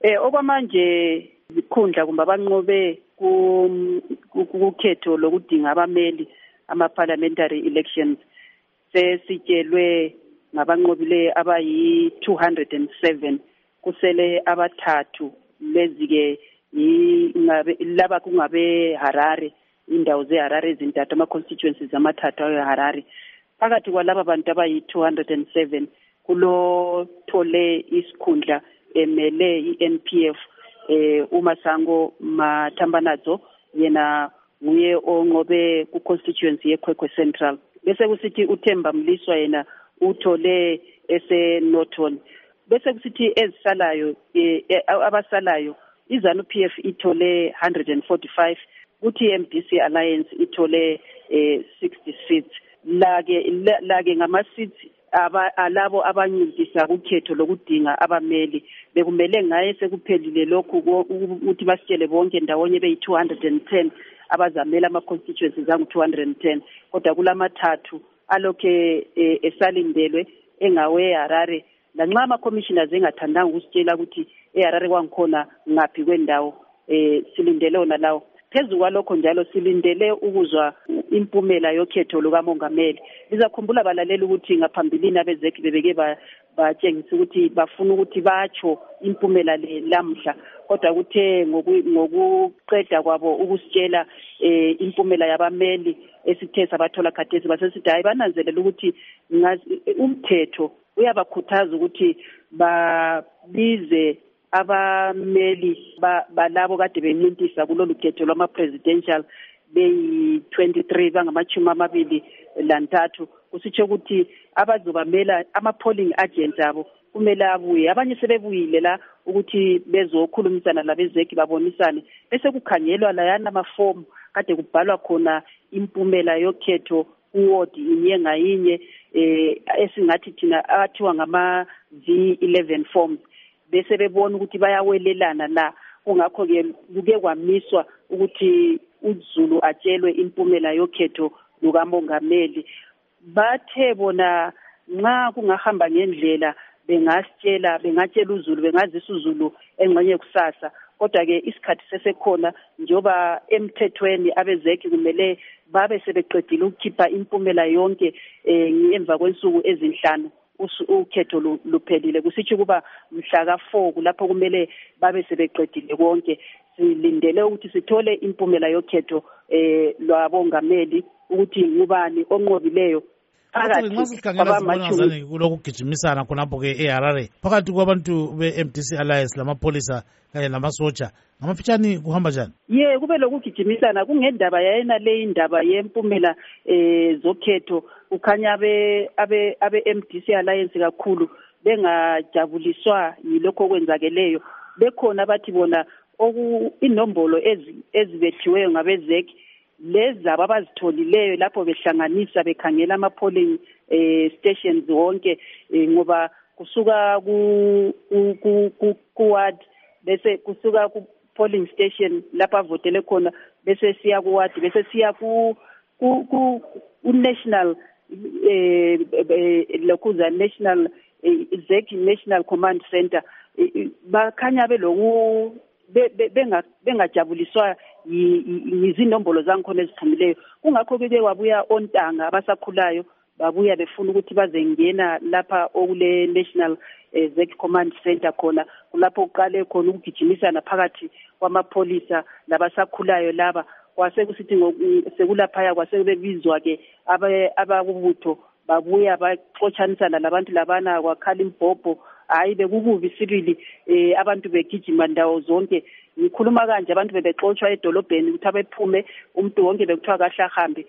Eh okwamanje ikhundla kumbe abanqobe kukhetho lokudinga abameli ama parliamentary elections sesitshelwe ngabanqobileyo abayi 207 kusele abathathu. Lezi ke laba kungabe Harare indawo zeHarare ezintathu ama constituencies amathathu aweHarare. Phakathi kwalaba bantu abayi 207 kulothole isikhundla emele i-NPF eh uMasango Mathambanazo yena nguye onqobe ku constituency yeKwekwe Central. Bese kusithi uThemba Mliswa yena uthole ese Northern bese kusithi ezisalayo abasalayo izanu PF ithole 145 kuthi MDC Alliance ithole eh 60 seats lake lake ngama seats aba alabo abanyindisa ukhetho lokudinga abameli. Bekumele ngaye sekuphelile lokhu ukuthi basitshele bonke ndawonye beyi 210 abazamela ama constituencies angu 210 kodwa kulamathathu alokhe esalindelwe engawe Harare lanxa ama commissioners engathandanga ukusitshela ukuthi eHarare kwangikhona ngaphi kwendawo eh silindele ona lawo phezu kwalokho njalo silindele ukuzwa impumela yokhetho lukamongameli. Lizakhumbula balaleli ukuthi ngaphambilini abezeki bebeke batshengisa ukuthi bafuna ukuthi batsho impumela le lamhla. Kodwa kuthe ngokuqeda kwabo ukusitshela eh impumela yabameli esithe sabathola khathesi basesithi hayi bananzelela ukuthi umthetho uyabakhuthaza ukuthi babize abameli balabo kade bencintisa kulolu khetho lwama-presidential beyi-23 bangamachumi amabili lantathu kusitsho ukuthi abazobamela ama-polling agents abo kumele abuye. Abanye sebebuyile la ukuthi bezokhulumisana labezeki babonisane bese kukhangelwa layana amafomu kade kubhalwa khona impumela yokhetho kuwodi inye ngayinye eh esingathi thina athiwa ngama V11 forms bese bebona ukuthi bayawelelana la. Kungakho ke kuke kwamiswa ukuthi uZulu atshelwe impumela yokhetho lukamongameli. Bathe bona nxa kungahamba ngendlela bengasitshela bengatshela uZulu bengazisa uZulu engxenye kusasa. Kodwa ke isikhathi sesekhona njoba emthethweni abezeki kumele babe sebeqedile ukukhipha impumela yonke eh emva kwensuku ezinhlanu. Ukhetho luphelile. Kusitsho kuba mhla ka4 kulapho kumele babe sebeqedile konke. Silindele ukuthi sithole impumela yokhetho eh lwabongameli ukuthi ngubani onqobileyo phakathi sibona zani kulokugijimisana khonapho-ke eharare phakathi kwabantu be-mdc alliance lamapholisa kanye namasotsha ngamafitshane kuhamba njani? Ye kube lokugijimisana. Kungendaba yayena le indaba yempumela eh zokhetho. Kukhanya abe abe abe-mdc alliance kakhulu bengajabuliswa yilokho okwenzakeleyo. Bekhona bathi bona oku inombolo ezibethiweyo ngabezeki lezabo abazitholileyo lapho behlanganisa bekhangela ama-polling eh stations wonke ngoba kusuka ku ku-ward bese kusuka ku-polling station lapho avotele khona bese siya ku-ward bese siya ku ku-national eh lokhuza national zeki national command center bakhanya beloku bengajabuliswa yizinombolo zangikhona eziphumileyo kungakho ke kwabuya ontanga abasakhulayo babuya befuna ukuthi bazengena lapha okule national zek command center khona kulapho kuqale khona ukugijimisana phakathi kwamapholisa labasakhulayo laba. Kwase kusithi sekulaphaya kwase bebizwa ke abakubutho babuya baxotshanisana labantu labana kwakhala imbhobho hayi bekukubi sibili eh abantu begijima ndawo zonke. Ngikhuluma kanje abantu bebexotshwa edolobheni ukuthi abephume umuntu wonke bekuthiwa kahle ahambe